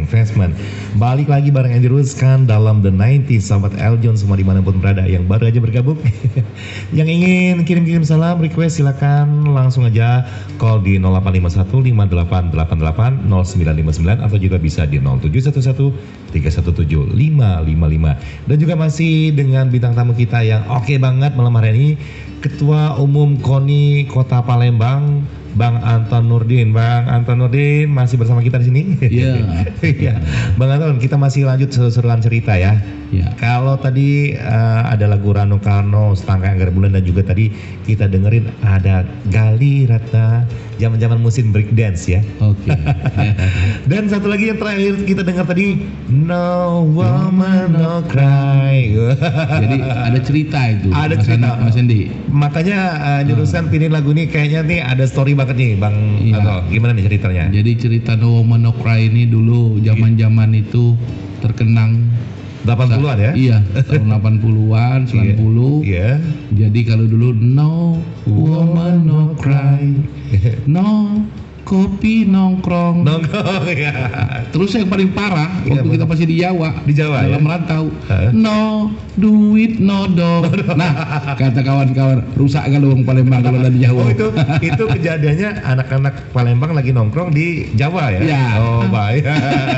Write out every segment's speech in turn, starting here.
Investment. Balik lagi bareng Andy Ruskan dalam The 90s Sahabat Eljon semua di mana pun berada. Yang baru aja bergabung. Yang ingin kirim-kirim salam request silakan langsung aja Call di 0851 5888 0959 Atau juga bisa di 0711 317 555 Dan juga masih dengan bintang tamu kita yang oke banget malam hari ini Ketua Umum KONI Kota Palembang Bang Anton Nurdin. Bang Anton Nurdin masih bersama kita di sini. Iya. Iya. Bang Anton, kita masih lanjut seru-seruan cerita ya. Iya. Kalau tadi eh, ada lagu Rano Karno, Setangkai Anggar Bulan dan juga tadi kita dengerin ada Gali Ratna, zaman-zaman musim break dance ya. Oke. Dan satu lagi yang terakhir kita dengar tadi No Woman No Cry. Jadi ada cerita itu. Ada Mas cerita. Mas Andi. Makanya uh, Dirusan pilih lagu ini kayaknya nih ada story banget nih Bang Iya. Anto. Gimana nih ceritanya? Jadi cerita No Woman No Cry ini dulu zaman-zaman itu terkenang 80-an ya? Iya, tahun 80-an, 90. Iya. Jadi kalau dulu no woman no cry, no kopi nongkrong. Nongkrong ya. Terus yang paling parah Iya, waktu kita masih di Jawa, Di Jawa, dalam ya? rantau, Heeh. no duit no dog. Nah, kata kawan-kawan, rusak kalau orang Palembang kalau di Jawa. Oh itu itu kejadiannya anak-anak Palembang lagi nongkrong di Jawa ya? Iya. Oh baik.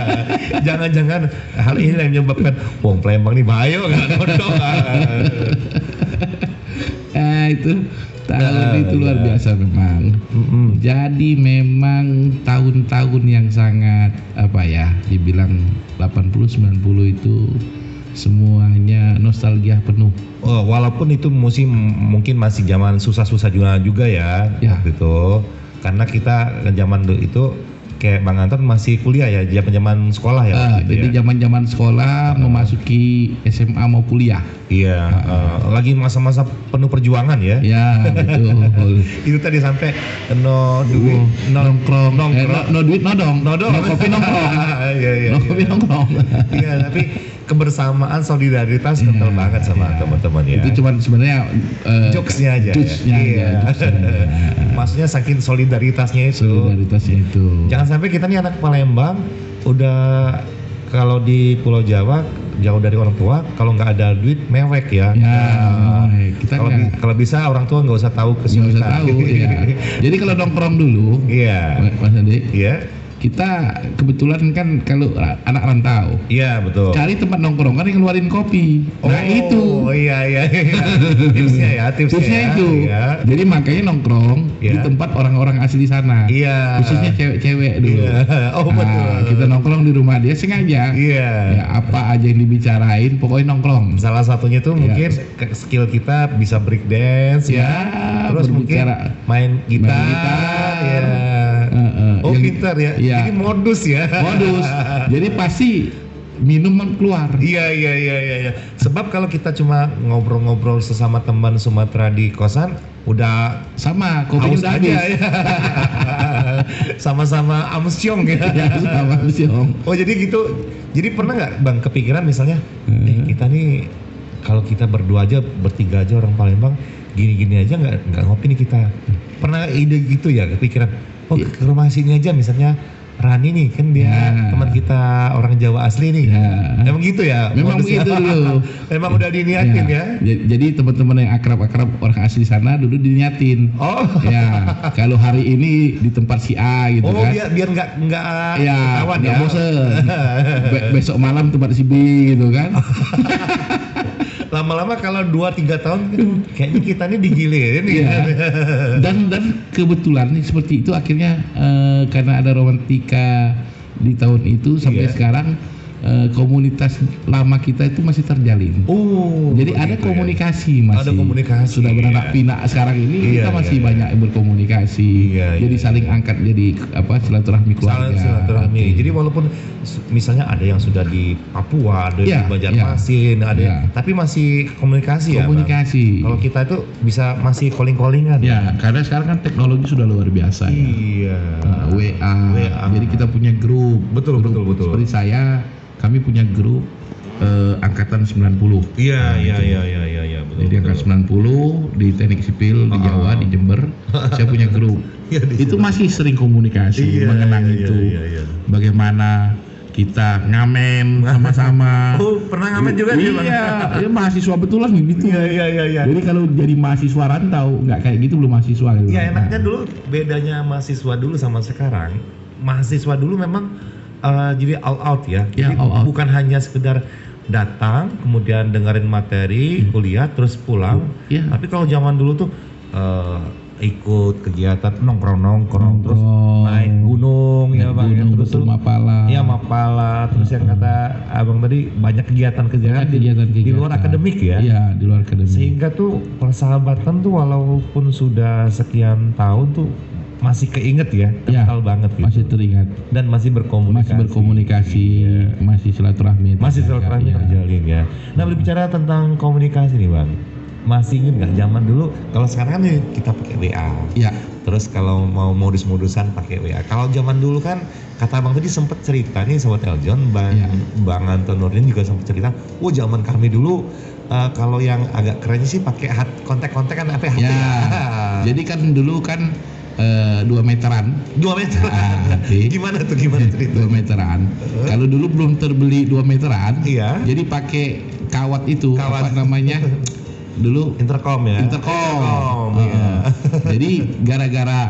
Jangan-jangan hal ini yang menyebabkan Wong Palembang nih bahaya nggak nodong. Eh itu tahun Nah, itu luar iya. biasa memang. Jadi memang tahun-tahun yang sangat apa ya, dibilang 80 90 itu semuanya nostalgia penuh. Oh, walaupun itu musim mungkin masih zaman susah-susah juga juga ya, Ya. waktu itu. Karena kita zaman itu kayak Bang Anton masih kuliah ya, zaman zaman sekolah ya. Itu jadi ya? zaman-zaman sekolah memasuki SMA mau kuliah. Iya, eh, lagi masa-masa penuh perjuangan ya. Ya, betul. Itu tadi sampai no duit, no nongkrong, nongkrong. Eh, no, no duit no dong, No dong. kopi nongkrong, Iya, iya. no iya. kopi nongkrong. Iya, tapi kebersamaan solidaritas kental Iya, banget sama iya. teman-teman ya. Itu cuman sebenarnya eh, jokesnya aja. ya? jokesnya aja, Iya. Maksudnya saking solidaritasnya itu. solidaritasnya itu. Jangan sampai kita nih anak Palembang udah kalau di Pulau Jawa jauh dari orang tua, kalau nggak ada duit mewek ya. Ya, Nah, kita kalau bi- kalau bisa orang tua nggak usah tahu nggak usah tahu. ya. Jadi kalau nongkrong dulu, Iya. Mas Andi, Iya. Kita kebetulan kan kalau anak rantau Iya betul. cari tempat nongkrong kan yang ngeluarin kopi. Nah itu Oh iya iya. iya. tipsnya ya tipsnya. tipsnya ya. itu. Iya. Jadi makanya nongkrong di Iya. tempat orang-orang asli sana. Iya. Khususnya cewek-cewek dulu. Iya. Oh Nah, betul. kita nongkrong di rumah dia sengaja. Iya. Ya, apa aja yang dibicarain, pokoknya nongkrong. Salah satunya tuh Iya. mungkin skill kita bisa break dance ya. Ya, Terus berbicara. mungkin main gitar, Main gitar. ya. Eh, eh, Oh yang- gitar ya. Iya. Jadi modus ya. modus. Jadi pasti minuman keluar. Iya iya iya iya. iya. Sebab kalau kita cuma ngobrol-ngobrol sesama teman Sumatera di kosan, udah Sama, kopinya haus udah aja habis. ya. Sama-sama amsyong ya. Ya, sama om. Oh jadi gitu. Jadi pernah nggak bang kepikiran misalnya, Hmm. eh, kita nih kalau kita berdua aja, bertiga aja orang Palembang, gini-gini aja nggak nggak ngopi nih kita. Pernah ide gitu ya kepikiran? Oh Iya. ke rumah sini aja misalnya Rani nih kan dia Ya. teman kita orang Jawa asli nih. Ya. Emang gitu ya? Memang begitu dulu. Memang udah diniatin ya? Ja- Jadi teman-teman yang akrab-akrab orang asli sana dulu diniatin. Oh. Ya, kalau hari ini di tempat si A gitu oh kan. biar biar nggak nggak Ya, kawan ya. bosen. Be- besok malam tempat si B gitu kan. Lama-lama kalau 2-3 tahun kayaknya kita nih digilirin gitu. Dan dan kebetulan nih seperti itu akhirnya eh, karena ada romantika di tahun itu sampai Iya. sekarang eh, komunitas lama kita itu masih terjalin. Oh. Jadi ada ya. komunikasi masih. Ada komunikasi, Sudah beranak iya. pinak sekarang ini Iya, kita masih iya, banyak berkomunikasi. Iya, jadi iya, saling iya. angkat jadi apa silaturahmi keluarga. Saling silaturahmi. Jadi walaupun misalnya ada yang sudah di Papua, ada Iya, di Banjarmasin, ada iya. tapi masih komunikasi ya. Bang? komunikasi. Kalau kita itu bisa masih calling-callingan. Ya, karena sekarang kan teknologi sudah luar biasa ya. Iya. Nah, WA. WA. Jadi kita punya grup. Betul, Grup. betul, betul. Seperti saya, kami punya grup eh, angkatan 90. Iya, Nah, iya, iya, iya, iya, iya, betul. Jadi betul. angkatan 90 di teknik sipil di Ah. Jawa di Jember, saya punya grup. Iya, di itu masih sering komunikasi Iya, mengenang iya, itu. Iya, iya. Bagaimana kita ngamen sama-sama. Oh, pernah ngamen juga dia, Bang? Iya, ya mahasiswa betulan gitu. Iya iya iya iya. Jadi kalau jadi mahasiswa rantau nggak kayak gitu belum mahasiswa gitu. Ya enaknya dulu bedanya mahasiswa dulu sama sekarang. Mahasiswa dulu memang eh, jadi all out ya. Ya, Jadi all out. bukan hanya sekedar datang kemudian dengerin materi, kuliah terus pulang. Iya. Tapi kalau zaman dulu tuh eh, ikut kegiatan nongkrong-nongkrong terus naik gunung ya Naik Bang ya gunung, terus betul, Mapala. Iya Mapala terus yang kata Abang tadi banyak kegiatan-kegiatan di, di luar akademik ya. Iya, di luar akademik. Sehingga tuh persahabatan tuh walaupun sudah sekian tahun tuh masih keinget ya, Ya, kental banget gitu. masih teringat. Dan masih berkomunikasi. Masih berkomunikasi, masih silaturahmi. Iya. Masih silaturahmi Iya. terjalin ya. Nah berbicara tentang komunikasi nih bang, masih inget nggak zaman dulu? Kalau sekarang kan kita pakai WA. Iya. Terus kalau mau modus-modusan pakai WA. Kalau zaman dulu kan kata abang tadi sempet cerita nih sobat Eljon, bang Iya. bang Anton Nurdin juga sempet cerita. Oh zaman kami dulu eh, kalau yang agak kerennya sih pakai kontak-kontak kan apa Ya. Jadi kan dulu kan dua meteran. dua meter. Ah, nanti. gimana tuh gimana tuh? Dua meteran. Kalau dulu belum terbeli dua meteran. Iya. Jadi pakai kawat itu Kawat. apa namanya? Dulu Intercom ya. intercom. Intercom, Heeh. iya. Jadi gara-gara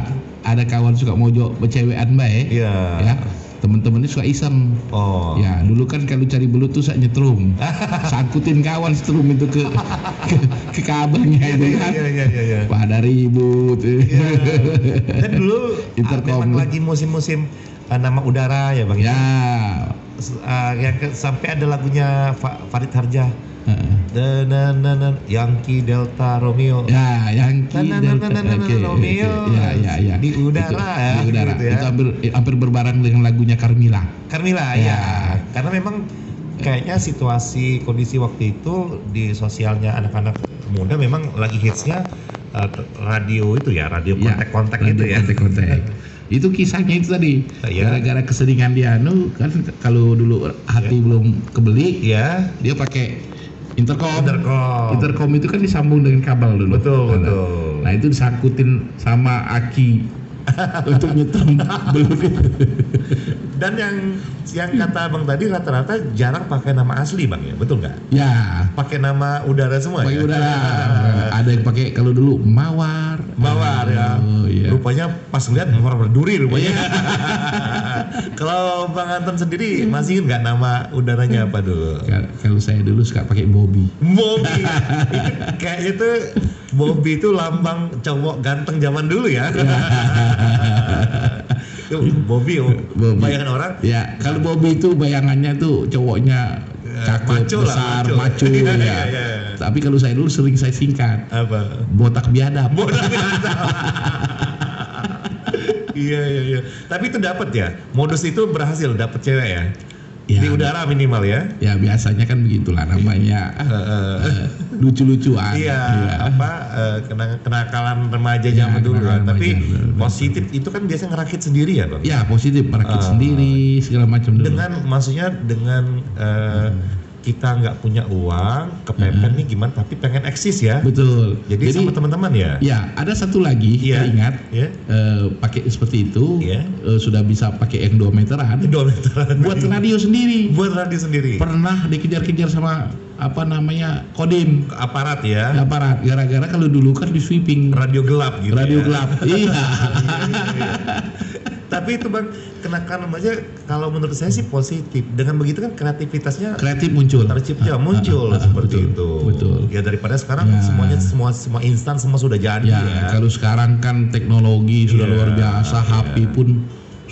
ada kawan suka mojok bercewekan baik. Iya. Ya. Temen-temennya suka iseng. Oh. Ya, dulu kan kalau cari belut tuh saya nyetrum. Sangkutin kawan setrum itu ke ke, ke kabelnya itu kan. Iya iya iya iya. Pada ribut. Dan dulu memang lagi musim-musim ah, nama udara ya bang. ya. Ah, yang ke- sampai ada lagunya Fa- Farid Harja. Heeh. Dananana, Yankee Delta Romeo. Ya, yang Tananananana, Romeo. Ya, ya, ya. Di udara Itu, ya, Di udara. gitu ya. Itu hampir hampir berbareng dengan lagunya Carmila. Carmila Ya. ya. Karena memang kayaknya situasi kondisi waktu itu di sosialnya anak-anak muda memang lagi hitsnya eh, radio itu ya, radio Ya, kontak-kontak radio itu ya. Kontak-kontak. itu kisahnya itu tadi. Iya. Gara-gara keseringan dia anu kan kalau dulu hati belum kebeli, Ya, dia pakai intercom. Intercom. Intercom itu kan disambung dengan kabel dulu. Betul, Nah, betul. Nah, itu disangkutin sama aki untuk nyetrum belut itu. Dan yang yang kata Bang tadi rata-rata jarang pakai nama asli Bang ya, betul nggak? Ya, Pakai nama udara semua pakai ya? udara. Ada yang pakai kalau dulu mawar. Mawar ya. Oh, iya. Rupanya pas ngeliat mawar berduri rupanya. Kalau Bang Anton sendiri masih nggak nama udaranya apa dulu? Ka- Kalau saya dulu suka pakai Bobby. Bobby. kayaknya itu Bobby itu lambang cowok ganteng zaman dulu ya. Bobby, oh. Bobby. bayangan orang Ya, kalau Bobby itu bayangannya tuh cowoknya cakep, maco lah, besar, maco. maco, Iya, ya. iya, iya. Tapi kalau saya dulu sering saya singkat apa? botak biadab. Bodoh ganteng. Iya iya iya. Tapi itu dapat ya. Modus itu berhasil dapat cewek ya. Ya. Di udara minimal ya. Ya biasanya kan begitulah namanya Heeh. eh, lucu-lucuan. Iya, apa eh, kena- kenakalan remaja Iya, zaman dulu kan. Tapi remaja positif itu kan biasanya ngerakit sendiri ya. Ya positif merakit Ah. sendiri segala macam dulu. Dengan maksudnya dengan eh, kita nggak punya uang, kepepet nih gimana tapi pengen eksis ya. Betul. Jadi, sama teman-teman ya. ya ada satu lagi Iya. saya ingat Ya. eh, pakai seperti itu Iya. eh, sudah bisa pakai yang 2 meteran Dua meteran. buat radio sendiri. buat radio sendiri. Pernah dikejar-kejar sama apa namanya kodim Aparat ya. aparat gara-gara kalau dulu kan di sweeping Radio gelap gitu. radio ya. gelap iya Tapi itu bang kenakalan remaja kalau menurut saya sih positif. Dengan begitu kan kreativitasnya kreatif muncul tercipta muncul ah, ah, seperti betul, itu. betul. Ya daripada sekarang Ya. semuanya semua semua instan semua sudah jadi ya, ya. kalau sekarang kan teknologi sudah Iya, luar biasa iya. HP pun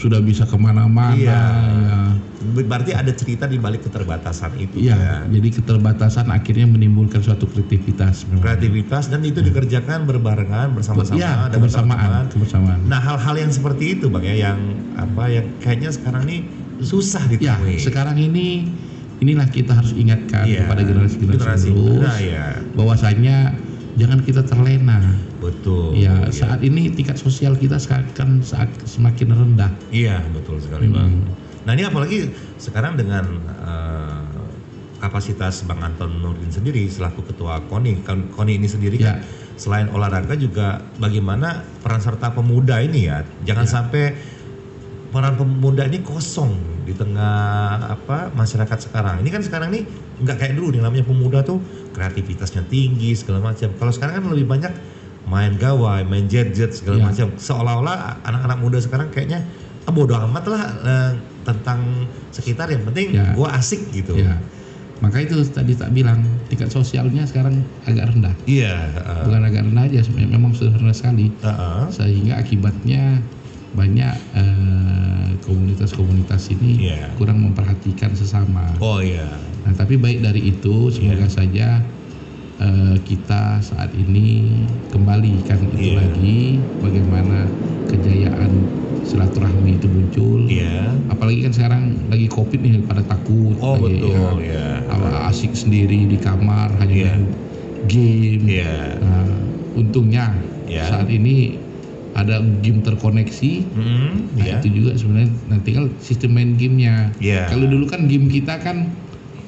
sudah bisa ke mana-mana Iya. ya. Berarti ada cerita di balik keterbatasan itu Iya, ya. jadi keterbatasan akhirnya menimbulkan suatu kreativitas memang. Kreativitas dan itu dikerjakan berbarengan bersama-sama Iya, kebersamaan, teman-teman. kebersamaan. Nah hal-hal yang seperti itu bang ya yang apa yang kayaknya sekarang ini susah Ya, ditemui. sekarang ini inilah kita harus ingatkan Iya, kepada generasi-generasi generasi terus muda, ya. bahwasanya jangan kita terlena. Betul. Ya, iya. saat ini tingkat sosial kita seakan saat semakin rendah. Iya betul sekali bang. Hmm. Nah ini apalagi sekarang dengan eh, kapasitas Bang Anton Nurdin sendiri selaku ketua KONI, kan KONI ini sendiri kan Ya. selain olahraga juga bagaimana peran serta pemuda ini ya, jangan Ya. sampai peran pemuda ini kosong di tengah apa masyarakat sekarang. Ini kan sekarang nih nggak kayak dulu nih namanya pemuda tuh kreativitasnya tinggi segala macam. Kalau sekarang kan lebih banyak main gawai, main jet-jet segala Ya. macam. Seolah-olah anak-anak muda sekarang kayaknya ah, bodo amat lah eh, tentang sekitar yang penting Ya. gua asik gitu. Ya. Maka itu tadi tak bilang tingkat sosialnya sekarang agak rendah. Iya. eh, Bukan agak rendah aja, sebenarnya memang sudah rendah sekali. eh, Sehingga akibatnya banyak eh, komunitas-komunitas ini Iya. kurang memperhatikan sesama. Oh iya. Nah, tapi baik dari itu semoga Iya. saja eh, kita saat ini kembalikan itu Iya. lagi bagaimana kejayaan silaturahmi itu muncul. Iya. Apalagi kan sekarang lagi covid nih pada takut. Oh lagi, betul ya, apa, asik sendiri di kamar hanya main game. Iya. Nah, untungnya Iya. saat ini ada game terkoneksi. Hmm, Nah, iya. itu juga sebenarnya nah tinggal sistem main gamenya. Iya. Kalau dulu kan game kita kan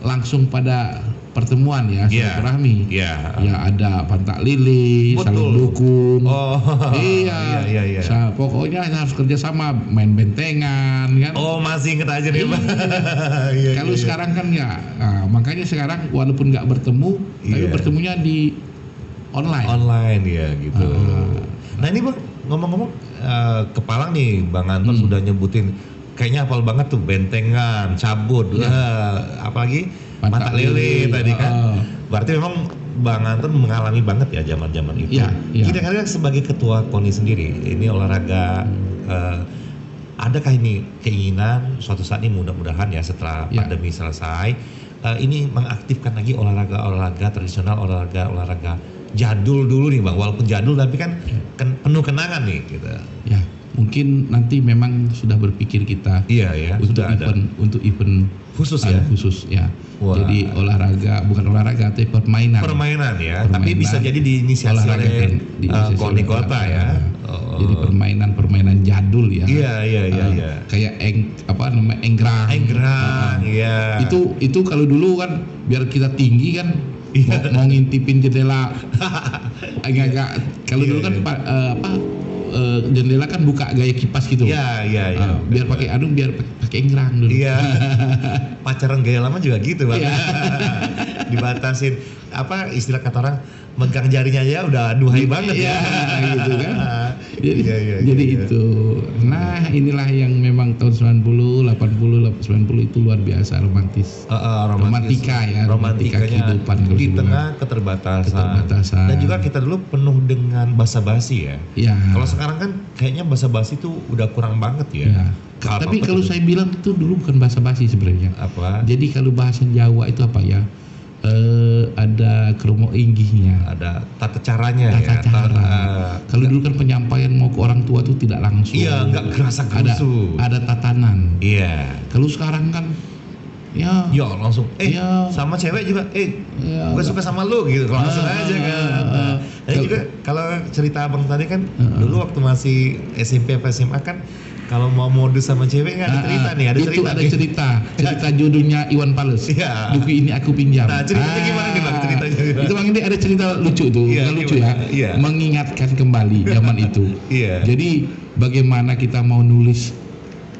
langsung pada pertemuan ya, Iya. silaturahmi. Iya. Ya ada pantak lili, Betul. saling dukung. Oh. Iya, iya, iya. Sa- pokoknya harus kerja sama, main bentengan kan. Oh masih inget aja nih Iya. Pak. Iya, Kalau iya, iya. sekarang kan ya, nah, makanya sekarang walaupun nggak bertemu, tapi Iya. bertemunya di online. online ya gitu. Ah. Nah ini bang ngomong-ngomong eh, kepalang nih Bang Anton Hmm. sudah nyebutin kayaknya hafal banget tuh bentengan, cabut, Iya. eh, apalagi Pantak pantak lele lele, tadi kan. ah. Berarti memang Bang Anton mengalami banget ya zaman-zaman itu. Iya, iya. Kira-kira sebagai ketua KONI sendiri, ini olahraga eh, adakah ini keinginan suatu saat ini mudah-mudahan ya setelah Iya. pandemi selesai eh, ini mengaktifkan lagi olahraga-olahraga tradisional, olahraga-olahraga jadul dulu nih bang, walaupun jadul tapi kan ken- penuh kenangan nih gitu. Mungkin nanti memang sudah berpikir kita Iya ya, untuk sudah ada event untuk event khusus ada ya khusus ya. Wah. Jadi olahraga bukan olahraga tapi permainan. permainan ya, tapi Permainan, bisa jadi diinisiasi olahraga oleh eh, KONI oleh kota olahraga. ya. Oh. Jadi permainan-permainan jadul ya. Iya iya iya Eh, iya. Kayak eng apa namanya enggrang. Enggrang, Eh, iya. Itu itu kalau dulu kan biar kita tinggi kan Iya. mau, mau ngintipin jendela agak-agak kalau Iya, dulu kan iya. eh, apa eh, jendela kan buka gaya kipas gitu. Iya iya iya. Ah, biar pakai anu biar pakai- enggrang dulu. Iya. Pacaran gaya lama juga gitu bang. Iya. Dibatasin apa istilah kata orang megang jarinya aja udah duhai banget Iya, ya. gitu kan. Jadi, Iya, iya, jadi iya. itu. Nah, inilah yang memang tahun 90, 80, 90 itu luar biasa romantis. Uh, uh, romantis. Romantika ya, romantika kehidupan di tengah keterbatasan. Keterbatasan. Dan juga kita dulu penuh dengan basa-basi ya. Ya. Kalau sekarang kan kayaknya basa-basi tuh udah kurang banget ya. ya. Apa- Tapi apa kalau tuh? saya bilang itu dulu bukan bahasa basi sebenarnya. apa Jadi kalau bahasa Jawa itu apa ya? Eh, ada kromo inggihnya. ada tata caranya ya. Tata cara. Ta- Kalau dulu kan penyampaian mau ke orang tua itu tidak langsung. Iya, nggak kerasa ada gerusu. ada tatanan. Iya. Kalau sekarang kan ya Ya langsung eh Iya. sama cewek juga eh ya, gue suka sama lu gitu langsung Ah, aja kan. ah, Nah, ah. dan juga kalau cerita abang tadi kan Ah, dulu waktu masih SMP apa SMA kan kalau mau modus sama cewek nggak ada Ah, cerita nih ada itu cerita ada nih. cerita cerita jodohnya Iwan Pales Iya. buku ini aku pinjam Nah, ceritanya gimana nih, Bang? Ceritanya gimana? itu bang ini ada cerita lucu tuh Bukan lucu ya Iya. mengingatkan kembali zaman itu Iya. jadi bagaimana kita mau nulis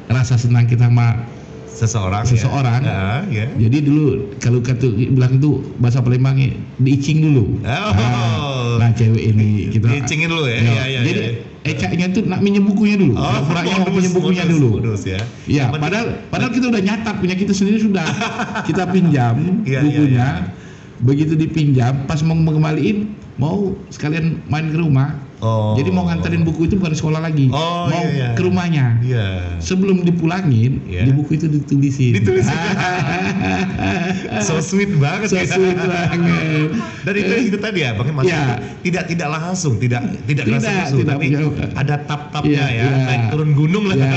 rasa senang kita sama seseorang Seseorang. ya. Ah, ya. jadi dulu kalau kata bilang itu bahasa Palembangnya diicing dulu Oh. nah, nah, cewek ini kita Diicingin dulu ya. Ya, Iya, iya, jadi iya. Ecaknya tuh nak minjem bukunya dulu Oh, pura-pura mau modus, pinjam bukunya modus, dulu modus ya. Yang penting- padahal padahal kita udah nyatat punya kita sendiri sudah kita pinjam Iya, bukunya. iya, Begitu dipinjam, pas mau mengembaliin mau sekalian main ke rumah. Oh. Jadi mau nganterin buku itu bukan sekolah lagi, Oh, mau iya, iya. ke rumahnya. Iya. Sebelum dipulangin, Iya. di buku itu ditulisin. Ditulisin. so sweet banget So ya. sweet banget. Dan itu itu tadi ya, maksudnya Iya. tidak tidak langsung, tidak tidak Tidak, musuh, tidak tapi punya- ada tap-tapnya Iya, ya, iya. naik turun gunung lah. Ya,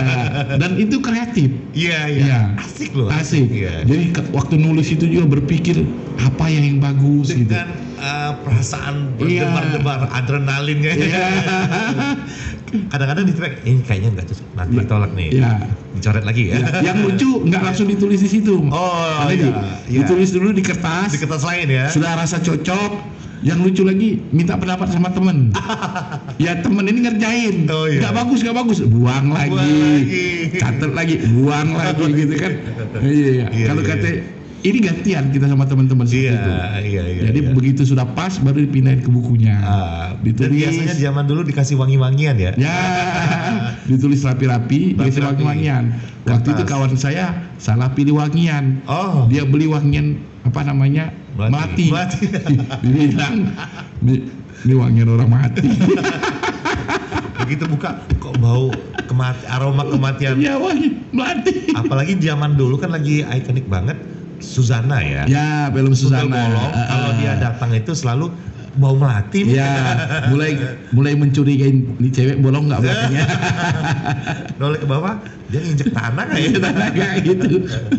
dan itu kreatif. Iya, iya. Iya. Asik loh. Asik. Iya. Jadi waktu nulis itu juga berpikir apa yang yang bagus gitu. Dengan uh, perasaan Iya. berdebar-debar adrenalinnya. Iya. kadang-kadang ditolak ini kayaknya nggak cocok nanti ditolak nih Ya. dicoret lagi ya, Ya, yang lucu nggak langsung ditulis di situ. Oh, Ada iya, di- iya. Ditulis dulu di kertas. di kertas lain ya Sudah rasa cocok. Yang lucu lagi minta pendapat sama temen. ya temen ini ngerjain. Oh, iya. Nggak bagus nggak bagus. Buang lagi. lagi. Catat lagi. Buang lagi gitu kan. Iya. iya. Iya, Kalau iya. kata ini gantian kita sama teman-teman iya itu. iya iya Jadi iya. begitu sudah pas baru dipindahin ke bukunya. Dan Ditulis. biasanya zaman dulu dikasih wangi-wangian ya Ya, ditulis rapi-rapi, dikasih wangi-wangian. Waktu itu kawan saya salah pilih wangian. oh Dia beli wangian apa namanya? Mati. Melati. Dibilang ini, wangian orang mati. begitu buka kok bau kemati aroma kematian ya wangi melati. apalagi zaman dulu kan lagi ikonik banget Suzana ya Ya, film Ah, kalau dia datang itu selalu bau melati. Ya, mulai mulai mencurigain ini cewek bolong nggak belakangnya. Noleh ke bawah, dia nginjek tanah nggak ya? Kayak gitu.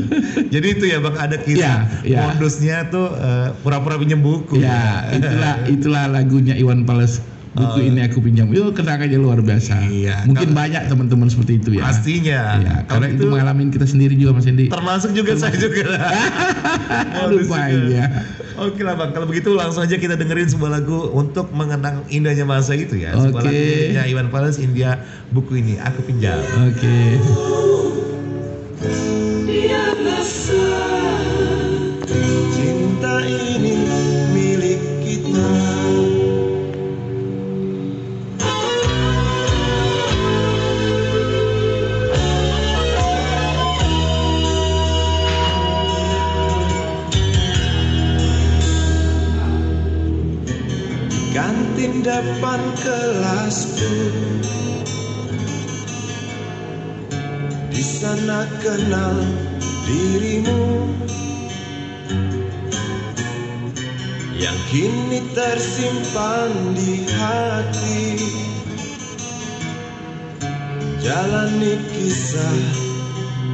Jadi itu ya bang ada kisah Ya, ya. modusnya tuh eh, pura-pura pinjam buku. Ya, itulah itulah lagunya Iwan Fals. Buku ini aku pinjam. Yo, kenangannya luar biasa. Oh. Iya, Mungkin kalau- banyak teman-teman seperti itu ya. Pastinya. Ya, Kalau karena itu mengalami kita sendiri juga Mas Endi. termasuk juga saya juga. Lupa ya. Oke lah bang, kalau begitu langsung aja kita dengerin sebuah lagu untuk mengenang indahnya masa itu ya. Sebuah Oke. lagu miliknya Iwan Fals India buku ini aku pinjam. Oke. Cinta depan kelasku. Di sana kenal dirimu. Yang kini tersimpan di hati. Jalani kisah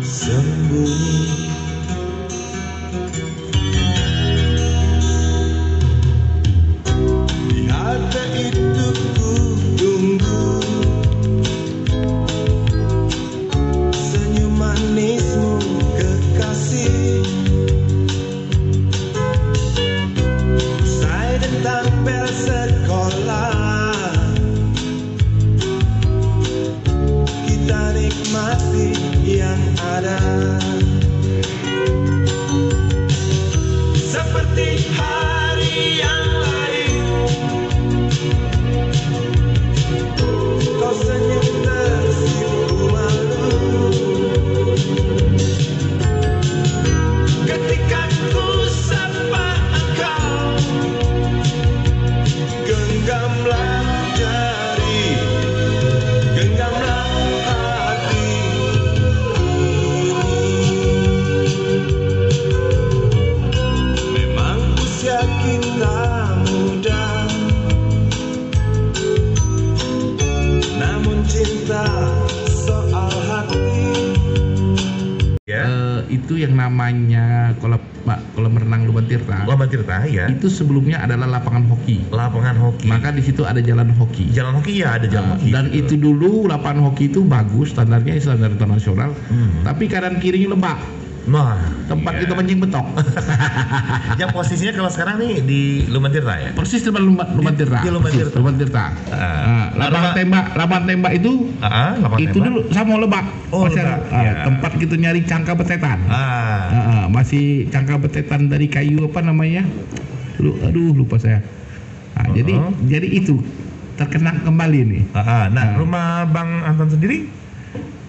sembunyi itu yang namanya kolam kolam renang Luban Tirta. Lomba Tirta ya. Itu sebelumnya adalah lapangan hoki. Lapangan hoki. Maka di situ ada jalan hoki. jalan hoki ya ada jalan Nah, hoki. dan itu dulu lapangan hoki itu bagus standarnya standar internasional Hmm. tapi kanan kirinya lembab Nah, tempat iya. kita mancing betok yang posisinya kalau sekarang nih di Luman Tirta ya. persis depan Lumban, Lumban Tirta di Lumban Persis, Tirta. Lumban Tirta Ah. Nah, lapangan tembak lapangan tembak itu Ah, lapangan itu tembak. dulu sama lebak Oh, masih ada Lebak, ah, ya. tempat kita nyari cangka betetan Ah, ah, masih cangka betetan dari kayu apa namanya lu aduh lupa saya Ah, jadi Uh-uh. jadi itu terkenang kembali nih ah, ah. Nah, Ah. rumah Bang Anton sendiri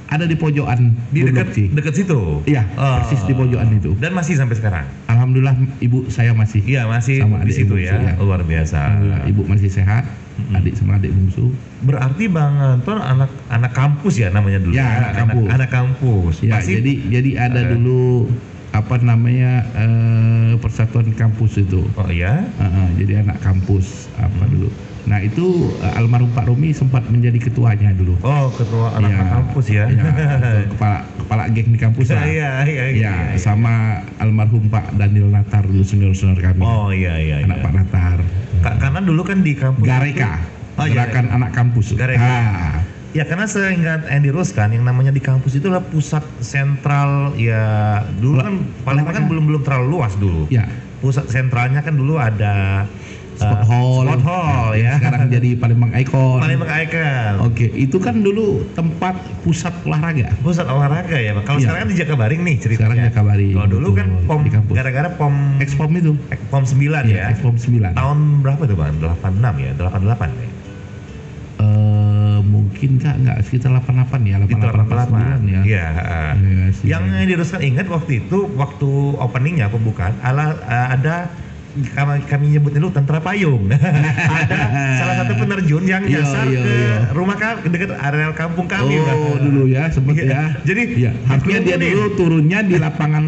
ada di pojokan di dekat dekat situ. Iya, Oh. persis di pojokan itu. Dan masih sampai sekarang. Alhamdulillah ibu saya masih Iya, masih Sama di adik situ ya. saya. Luar biasa. Alhamdulillah, ibu masih sehat, Mm-mm. adik sama adik bungsu. Berarti Bang Anton anak anak kampus ya namanya dulu. Ya, anak kampus. Anak, kampus. Ya, Pasti- jadi jadi ada Eh. dulu apa namanya eh, persatuan kampus itu. Oh iya. Ah, ah, jadi anak kampus apa Hmm. dulu. Nah itu eh, almarhum Pak Romi sempat menjadi ketuanya dulu. Oh, ketua anak Iya, kampus ya. iya, betul. kepala kepala geng di kampus lah. Iya, iya, iya. Ya, sama almarhum Pak Daniel Natar dulu senior-senior kami. Oh iya iya. anak iya. Pak Natar. Ka- karena dulu kan di kampus Gareka. Oh, iya, Gerakan anak kampus. Gareka. Ah, Ya karena seingat Andy Rose kan yang namanya di kampus itu adalah pusat sentral ya dulu kan Palembang kan belum belum terlalu luas dulu. Ya. Pusat sentralnya kan dulu ada Sport eh, Hall. Sport Hall yang ya. Sekarang jadi Palembang Icon. Palembang Icon. Oke, itu kan dulu tempat pusat olahraga. Pusat olahraga ya, Bang. Kalau Iya. sekarang kan di Jakabaring nih ceritanya. Sekarang Jakabaring, Kalau dulu kan pom gara-gara pom Expom itu. pom 9 ya. Expom 9. Tahun berapa tuh, Bang? 86 ya, 88 ya. Eh, mungkin kak nggak sekitar 88 ya, Di 88 88 ya. Iya, heeh. Iya sih. Yang diruskan ingat waktu itu waktu openingnya pembukaan ala eh, ada kami, kami nyebutnya dulu tentara payung. ada salah satu penerjun yang Iya, nyasar iya, ke iya. rumah kami dekat areal kampung kami. Oh dulu ya sempet Iya. ya. Jadi, ya, harusnya dia dulu turunnya di lapangan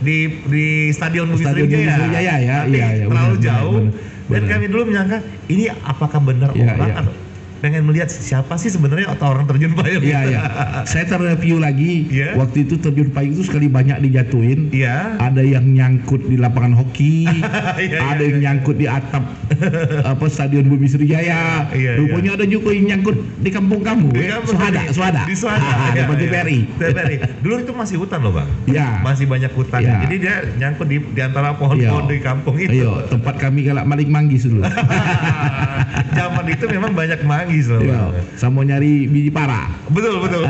di di stadion Sriwijaya. Bukit Sriwijaya ya, Tapi iya, iya, terlalu benar, jauh benar, dan benar. kami dulu menyangka ini apakah benar Iya, orang iya. atau pengen melihat siapa sih sebenarnya atau orang terjun payung Iya iya. Saya terreview lagi. Iya. Waktu itu terjun payung itu sekali banyak dijatuhin. Iya. Ada yang nyangkut di lapangan hoki, Iya, ada iya, yang iya. nyangkut di atap apa stadion Bumi Sriwijaya. Iya, Rupanya ada juga yang nyangkut di kampung kamu. Di ya. kampung Suhada, kami. Suhada. Di Suhada. Ah, iya, depan iya. TVRI. TVRI. Dulu itu masih hutan loh bang. Iya. Masih banyak hutan. Iya. Jadi dia nyangkut di, di antara pohon-pohon Iya. di kampung itu. Ayo, tempat kami galak maling manggis dulu. Zaman itu memang banyak manggis loh. Iya. Bang. Sama nyari biji para. Betul betul.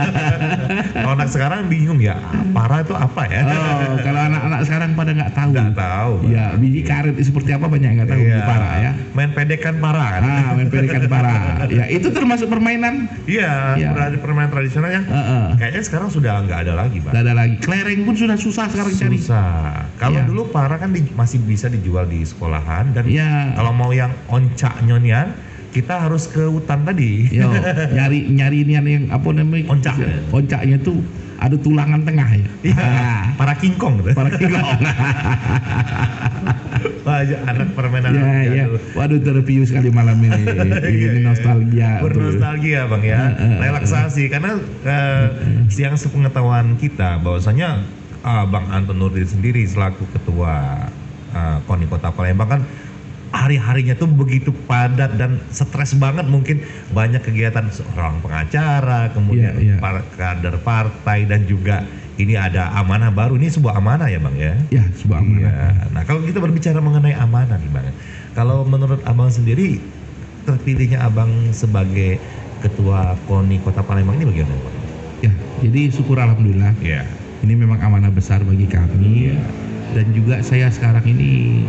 Kalau anak sekarang bingung ya, para itu apa ya? Oh, kalau anak-anak sekarang pada nggak tahu. Nggak tahu. Ya, biji karet seperti apa banyak nggak tahu Iya. biji para ya. Main pedekan para kan? Ah, main perikan para. Ya, itu termasuk permainan. Iya, Iya. berarti permainan tradisional yang Heeh. kayaknya sekarang sudah nggak ada lagi, Bang. Nggak ada lagi. Kelereng pun sudah susah sekarang cari. Susah. Kalau Iya. dulu para kan di- masih bisa dijual di sekolahan dan Iya. kalau mau yang oncak nyonian kita harus ke hutan tadi. Yo, nyari nyari ini yang apa namanya? Oncak. Oncaknya tuh ada tulangan tengah ya. Iya, Ah, para kingkong gitu. para kilong. Wah, ya, anak permainan ya, anak ya. jadul. Waduh terview sekali malam ini. Iya, ini iya. nostalgia. tuh. Bernostalgia bang ya, Eh, eh, relaksasi karena eh, yang sepengetahuan kita bahwasanya ah, Bang Anton Nurdin sendiri selaku ketua ah, KONI Kota Palembang kan hari-harinya tuh begitu padat dan stres banget mungkin banyak kegiatan seorang pengacara kemudian Iya, iya. para kader partai dan juga ini ada amanah baru ini sebuah amanah ya bang ya Ya, sebuah amanah. Iya. Nah, kalau kita berbicara mengenai amanah nih, Bang. Kalau menurut Abang sendiri terpilihnya Abang sebagai ketua KONI Kota Palembang ini bagaimana, Bang? Ya, jadi syukur alhamdulillah. Iya. Ini memang amanah besar bagi kami dan juga saya sekarang ini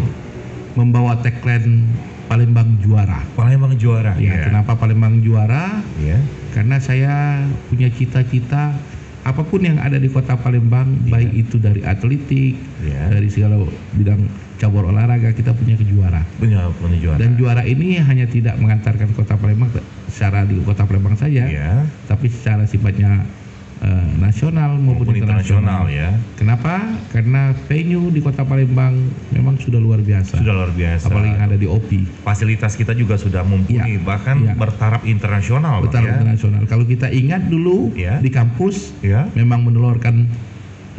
membawa tagline Palembang juara. Palembang juara. Ya, kenapa Palembang juara? Iya. Karena saya punya cita-cita apa pun yang ada di Kota Palembang, baik itu dari atletik, Iya. dari segala bidang cabur olahraga kita punya kejuara. Punya punya juara. Dan juara ini hanya tidak mengantarkan Kota Palembang secara di Kota Palembang saja, Iya. tapi secara sifatnya eh, nasional maupun, Maupun internasional internasional. ya. Kenapa? Karena venue di Kota Palembang memang sudah luar biasa. Sudah luar biasa. Apalagi yang ada di OPI. Fasilitas kita juga sudah mumpuni, Iya. bahkan Iya. bertaraf internasional, Betul ya. internasional. Kalau kita ingat dulu Iya. di kampus Ya. memang menelurkan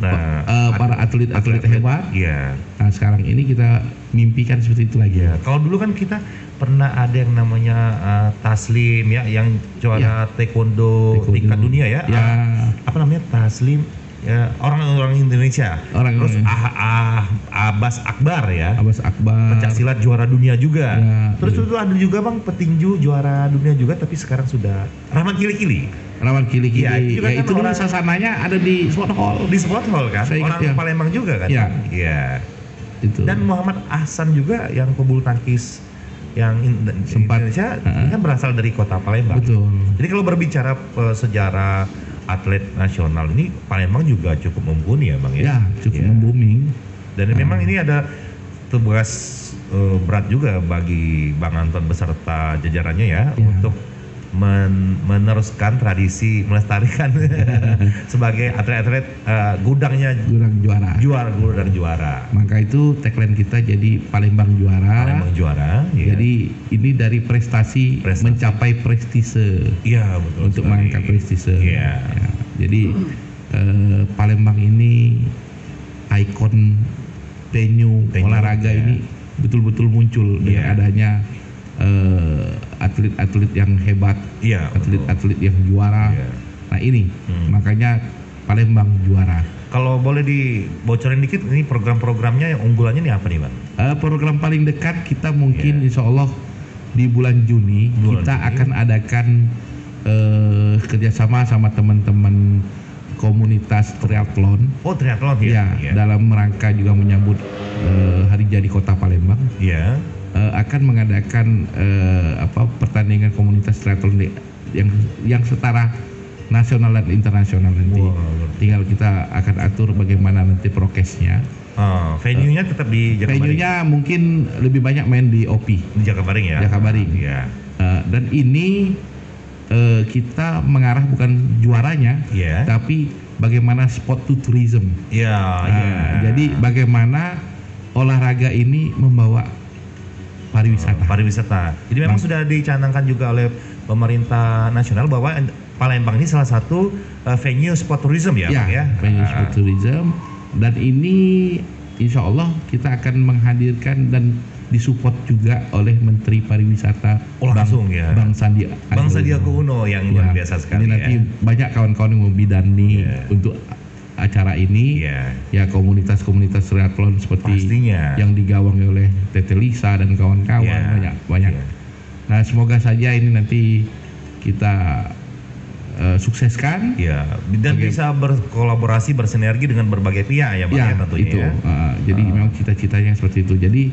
Nah, eh, para atlet-atlet hebat. Iya. Nah sekarang ini kita mimpikan seperti itu lagi. Iya, kalau dulu kan kita pernah ada yang namanya uh, Taslim ya, yang juara taekwondo, Taekwondo. tingkat dunia ya. Ya, Ah, apa namanya Taslim? Ya, orang-orang Indonesia. Orang Terus ah, ah, Abbas Akbar ya. Abbas Akbar. Pencak silat juara dunia juga. Ya, Terus itu ada juga bang petinju juara dunia juga, tapi sekarang sudah Rahmat Kili-Kili Rawan kili-kili. Ya, itu juga kan itu dulu orang- sasananya ada di Sport Hall. di Sport Hall kan, Saya ingat, orang ya. Palembang juga kan. Iya. Iya. Itu. Dan Muhammad Ahsan juga yang pebulu tangkis yang in- Sempat. Indonesia ini kan berasal dari kota Palembang. Betul. Jadi kalau berbicara eh, sejarah atlet nasional ini Palembang juga cukup mumpuni ya bang ya. Ya, cukup Ya. membooming. Dan memang ini ada tugas eh, berat juga bagi Bang Anton beserta jajarannya ya, Ya. untuk men- meneruskan tradisi melestarikan sebagai atlet-atlet eh, gudangnya Jurang juara. juara gudang juara. Maka itu tagline kita jadi Palembang juara. Palembang juara. ya. Jadi ini dari prestasi, Prestasi. mencapai prestise Iya betul. untuk sekali. mengangkat prestise. Iya. Ya, Jadi eh, Palembang ini ikon venue Venue, olahraga ya. ini betul-betul muncul dengan Iya. adanya eh, atlet-atlet yang hebat, Iya. atlet-atlet yang juara. Iya. Nah ini Hmm. makanya Palembang juara. Kalau boleh dibocorin dikit, ini program-programnya yang unggulannya nih apa nih bang? Eh, program paling dekat kita mungkin Iya. insya Allah di bulan Juni Bulan kita Juni. akan adakan eh, kerjasama sama teman-teman komunitas triathlon Oh triathlon ya ya? dalam rangka juga menyambut eh, Hari Jadi Kota Palembang Iya. Eh, akan mengadakan eh, apa pertandingan komunitas triathlon di- yang yang setara nasional dan internasional nanti. Wow. Tinggal kita akan atur bagaimana nanti prokesnya. Oh, venue-nya tetap di Jakabaring. Venue-nya mungkin lebih banyak main di OP. di Jakabaring ya? Jakabaring. Iya. Eh, dan ini eh, kita mengarah bukan juaranya, Iya. tapi bagaimana sport to tourism. Iya. Nah, iya. Jadi bagaimana olahraga ini membawa pariwisata. pariwisata. Jadi memang Bang. sudah dicanangkan juga oleh pemerintah nasional bahwa Palembang ini salah satu uh, venue sport tourism ya, Bang, ya. venue Ah, sport tourism. Dan ini insya Allah kita akan menghadirkan dan disupport juga oleh Menteri Pariwisata Oh, langsung Bang, ya. Bang Sandi Bang Sandiaga Uno yang luar Ya, biasa sekali Ini nanti ya. banyak kawan-kawan yang membidani Iya. untuk acara ini. Iya. Ya komunitas-komunitas triathlon seperti Pastinya. yang digawangi oleh Tete Lisa dan kawan-kawan Iya. banyak banyak. Iya. Nah semoga saja ini nanti kita eh, sukseskan. Iya, dan Oke. bisa berkolaborasi bersinergi dengan berbagai pihak ya, Bang ya, Ya, tentunya itu. ya. Uh, jadi Ah. memang cita-citanya seperti itu. Jadi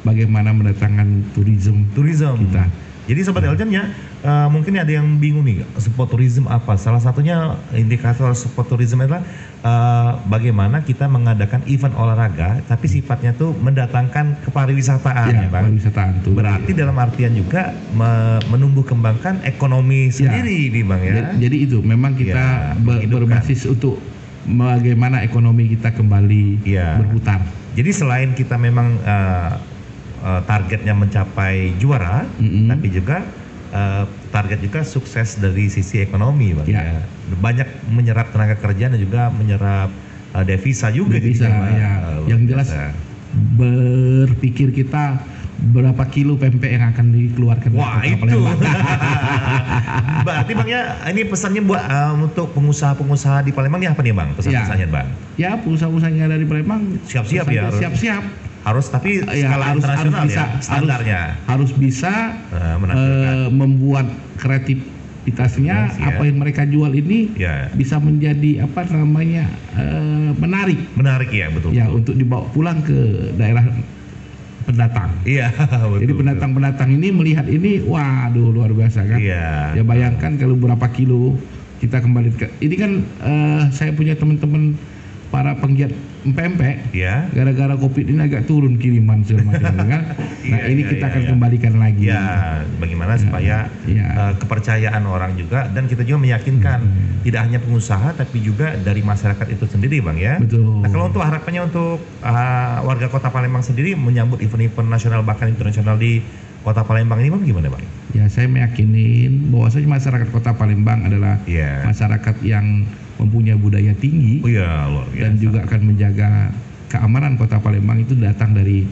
bagaimana mendatangkan turisme Tourism. kita. Jadi sobat Eljan ya, eh, mungkin ada yang bingung nih, sport tourism apa? Salah satunya indikator sport tourism adalah eh, bagaimana kita mengadakan event olahraga, tapi sifatnya tuh mendatangkan kepariwisataan ya, Ya, bang. pariwisataan tuh. Berarti dalam artian juga me- menumbuh kembangkan ekonomi sendiri nih bang ya. Ja- Jadi itu memang Ya, kita ber- menghidupkan. berbasis untuk bagaimana ekonomi kita kembali Ya. berputar. Jadi selain kita memang eh, eh, targetnya mencapai juara, Mm-mm. tapi juga eh, target juga sukses dari sisi ekonomi, bang. Ya. Ya. Banyak menyerap tenaga kerja dan juga menyerap eh, devisa juga. Devisa, Bang. ya. Eh, Yang jelas. Berpikir kita berapa kilo pempek yang akan dikeluarkan Wah itu. Berarti bang ya, ini pesannya buat eh, untuk pengusaha-pengusaha di Palembang ini apa nih bang? Pesan-pesannya bang? ya pengusaha-pengusaha yang ada di Palembang Siap-siap ya, Siap-siap. Harus tapi Ya, skala harus- harus bisa, ya, standarnya. Harus bisa Eh, menampilkan. eh, membuat kreativitasnya Yes, ya. apa yang mereka jual ini Ya. bisa menjadi apa namanya eh, menarik Menarik ya betul. ya betul. untuk dibawa pulang ke daerah pendatang. Iya, betul. Jadi pendatang-pendatang ini melihat ini, waduh luar biasa kan? Iya. Ya bayangkan kalau berapa kilo kita kembali ke ini kan eh, saya punya teman-teman para penggiat pempek Iya. gara-gara covid ini agak turun kiriman segala macam kan. Nah Iya, ini iya, kita iya, akan iya. kembalikan lagi. Ya, bagaimana supaya Iya. eh, kepercayaan orang juga dan kita juga meyakinkan Hmm. tidak hanya pengusaha tapi juga dari masyarakat itu sendiri, Bang ya. Betul. Nah, kalau untuk harapannya untuk eh, warga Kota Palembang sendiri menyambut event-event nasional bahkan internasional di Kota Palembang ini Bang gimana, Bang? Ya saya meyakinin bahwasanya masyarakat Kota Palembang adalah Iya. masyarakat yang mempunyai budaya tinggi Oh iya, luar biasa. dan juga akan menjaga keamanan Kota Palembang itu datang dari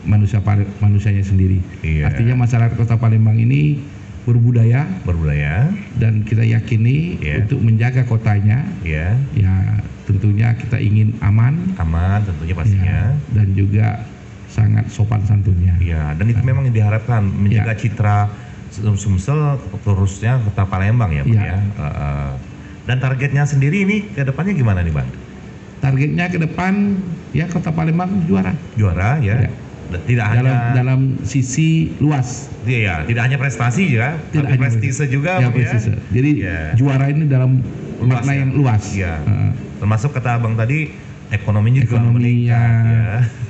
manusia manusianya sendiri. Iya. Artinya masyarakat Kota Palembang ini berbudaya berbudaya, dan kita yakini Iya. untuk menjaga kotanya ya, ya tentunya kita ingin aman aman tentunya pastinya. ya, dan juga sangat sopan santunnya. Iya, dan itu memang yang diharapkan menjaga Ya. citra Sum- Sumsel terusnya Kota Palembang ya, Bang Iya. ya. Uh, uh. dan targetnya sendiri ini ke depannya gimana nih, Bang? Targetnya ke depan ya Kota Palembang juara Juara ya. Dan Tidak dalam hanya dalam sisi luas. iya, tidak hanya prestasi ya, Tidak tapi hanya prestise juga, ya, Bang, prestise. Jadi Iya. juara ini dalam Luas makna ya? yang luas. Iya. Heeh. Termasuk kata Abang tadi ekonominya juga Ekonominya, meningkat ya.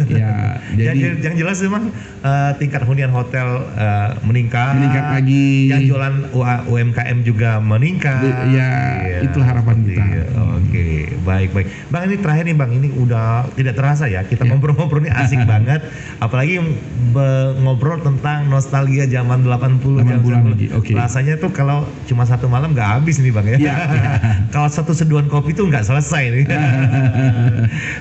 ya, yang, jadi yang jelas memang uh, tingkat hunian hotel uh, meningkat. meningkat lagi. Yang jualan UA UMKM juga meningkat. Ya, itu harapan kita. itu. Oke, baik baik. Bang ini terakhir nih Bang, ini udah tidak terasa ya kita Ya. ngobrol-ngobrol ini asik banget. Apalagi ngobrol tentang nostalgia zaman 80 80-an zaman- lagi, oke. Rasanya tuh kalau cuma satu malam nggak habis nih Bang ya. Ya, ya. kalau satu seduhan kopi tuh nggak selesai nih.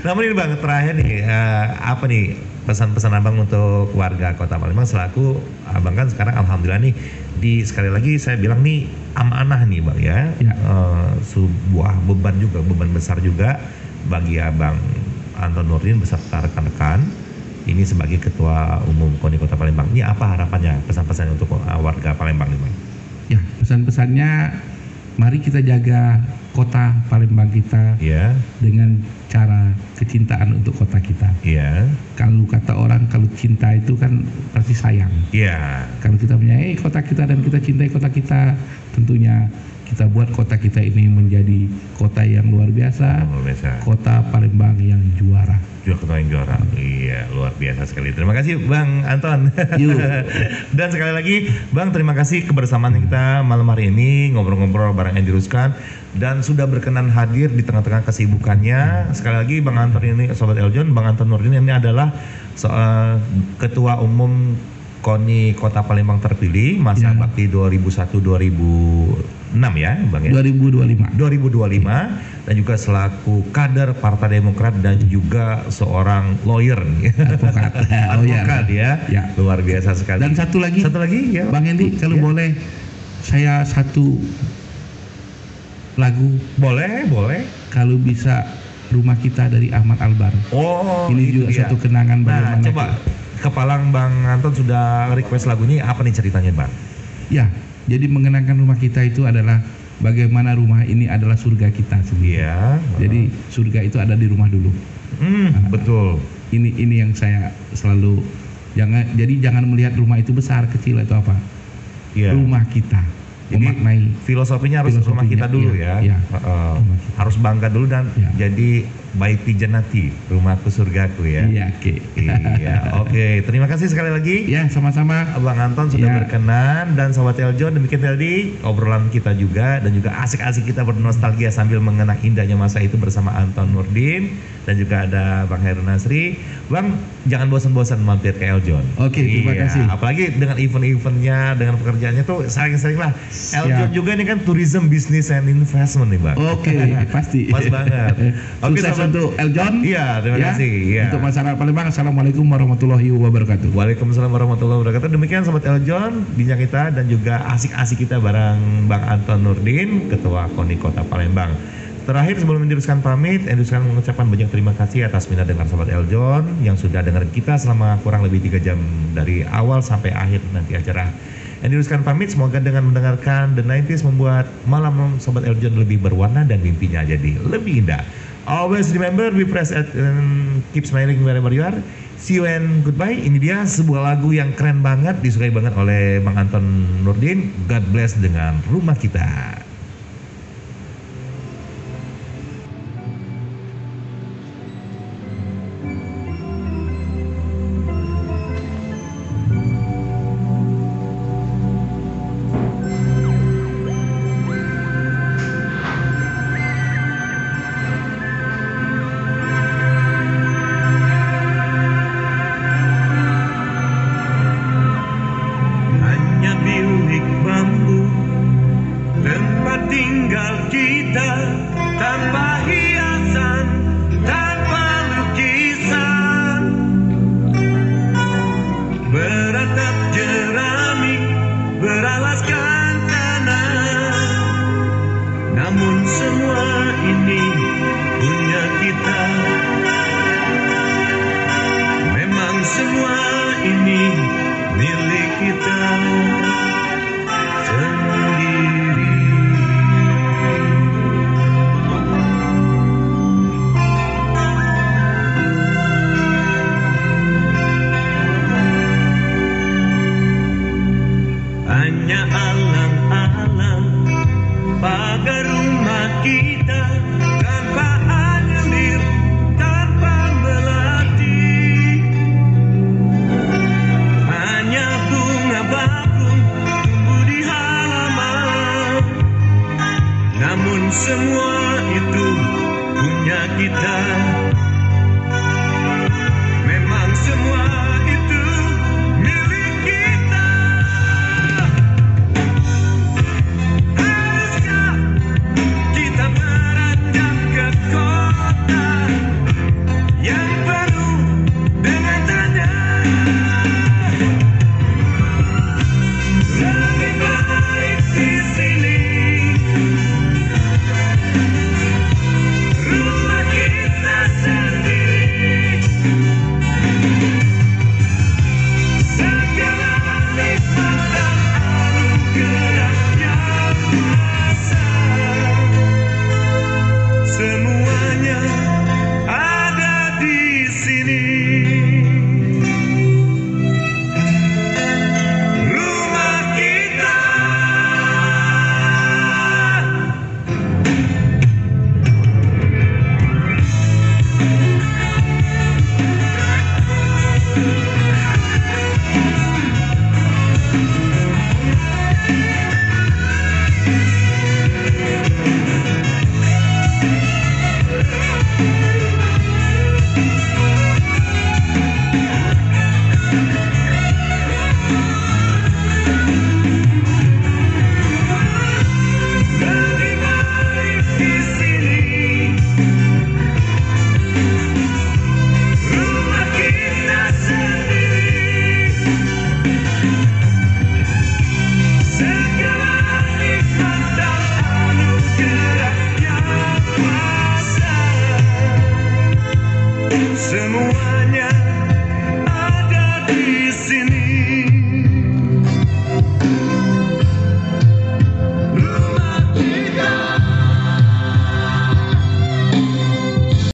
Namun ini bang terakhir nih eh, apa nih pesan-pesan abang untuk warga kota Palembang selaku abang kan sekarang alhamdulillah nih di sekali lagi saya bilang nih amanah nih bang ya, Ya. Eh, sebuah beban juga beban besar juga bagi abang Anton Nurdin beserta rekan-rekan ini sebagai ketua umum KONI Kota Palembang ini apa harapannya pesan-pesan untuk eh, warga Palembang nih bang? Ya, pesan-pesannya mari kita jaga kota Palembang kita Iya, dengan cara kecintaan untuk kota kita. iya, Kalau kata orang kalau cinta itu kan pasti sayang. iya, Kalau kita menyayangi kota kita dan kita cintai kota kita, tentunya kita buat kota kita ini menjadi kota yang luar biasa, luar biasa. kota Palembang yang juara. Ketua yang juara. Iya, luar biasa sekali. Terima kasih Bang Anton. Dan sekali lagi Bang terima kasih kebersamaan kita malam hari ini ngobrol-ngobrol bareng Andy Ruskan dan sudah berkenan hadir di tengah-tengah kesibukannya. Sekali lagi Bang Anton ini Sobat Eljon, Bang Anton Nurdin ini adalah soal ketua umum KONI Kota Palembang terpilih masa Ya. bakti 2001-2006 ya Bang ya. 2025. 2025 dan juga selaku kader Partai Demokrat dan juga seorang lawyer nih. Advokat. Oh, iya. Advokat ya. Ya. Luar biasa sekali. Dan satu lagi, satu lagi ya. Bang Endi, kalau Ya. boleh saya satu lagu Boleh, boleh. kalau bisa rumah kita dari Ahmad Albar. Oh, Ini juga dia. satu kenangan Nah, bagaimana coba kepalang Bang Anton sudah request lagu ini apa nih ceritanya, Bang? Ya, jadi mengenangkan rumah kita itu adalah bagaimana rumah ini adalah surga kita sendiri. Iya. Jadi surga itu ada di rumah dulu. hmm, betul. Ini ini yang saya selalu jangan jadi jangan melihat rumah itu besar kecil atau apa. Iya. Rumah kita Jadi, memaknai Filosofinya harus rumah Filosofinya, kita dulu iya, ya. iya. Rumah kita. harus bangga dulu dan Iya. jadi baiti janati, rumahku surgaku ya. Iya, oke. Iya, oke. Terima kasih sekali lagi. Ya, sama-sama. Abang Anton sudah Iya. berkenan dan Sobat Eljo demikian tadi obrolan kita juga dan juga asik-asik kita bernostalgia sambil mengenang indahnya masa itu bersama Anton Nurdin dan juga ada Bang Heru Nasri. Bang, jangan bosan-bosan mampir ke Eljon. Oke, terima Iya, kasih. Apalagi dengan event-eventnya, dengan pekerjaannya tuh sering-sering lah. Eljon juga ini kan tourism business and investment nih Bang. Oke, pasti. Pas banget. Oke, sahabat. Untuk Eljon. Iya, terima Ya, kasih. Iya. Untuk masyarakat Palembang, Assalamualaikum warahmatullahi wabarakatuh. Waalaikumsalam warahmatullahi wabarakatuh. Demikian Sobat Eljon, bincang kita dan juga asik-asik kita bareng Bang Anton Nurdin, Ketua KONI Kota Palembang. Terakhir sebelum meneruskan pamit, Enduskan mengucapkan banyak terima kasih atas minat dengar Sobat Eljon yang sudah dengar kita selama kurang lebih tiga jam dari awal sampai akhir nanti acara. Enduskan pamit, semoga dengan mendengarkan The 90s membuat malam Sobat Eljon lebih berwarna dan mimpinya jadi lebih indah. Always remember, be fresh at, and keep smiling wherever you are. See you and goodbye. Ini dia sebuah lagu yang keren banget, disukai banget oleh Bang Anton Nurdin. God bless dengan rumah kita.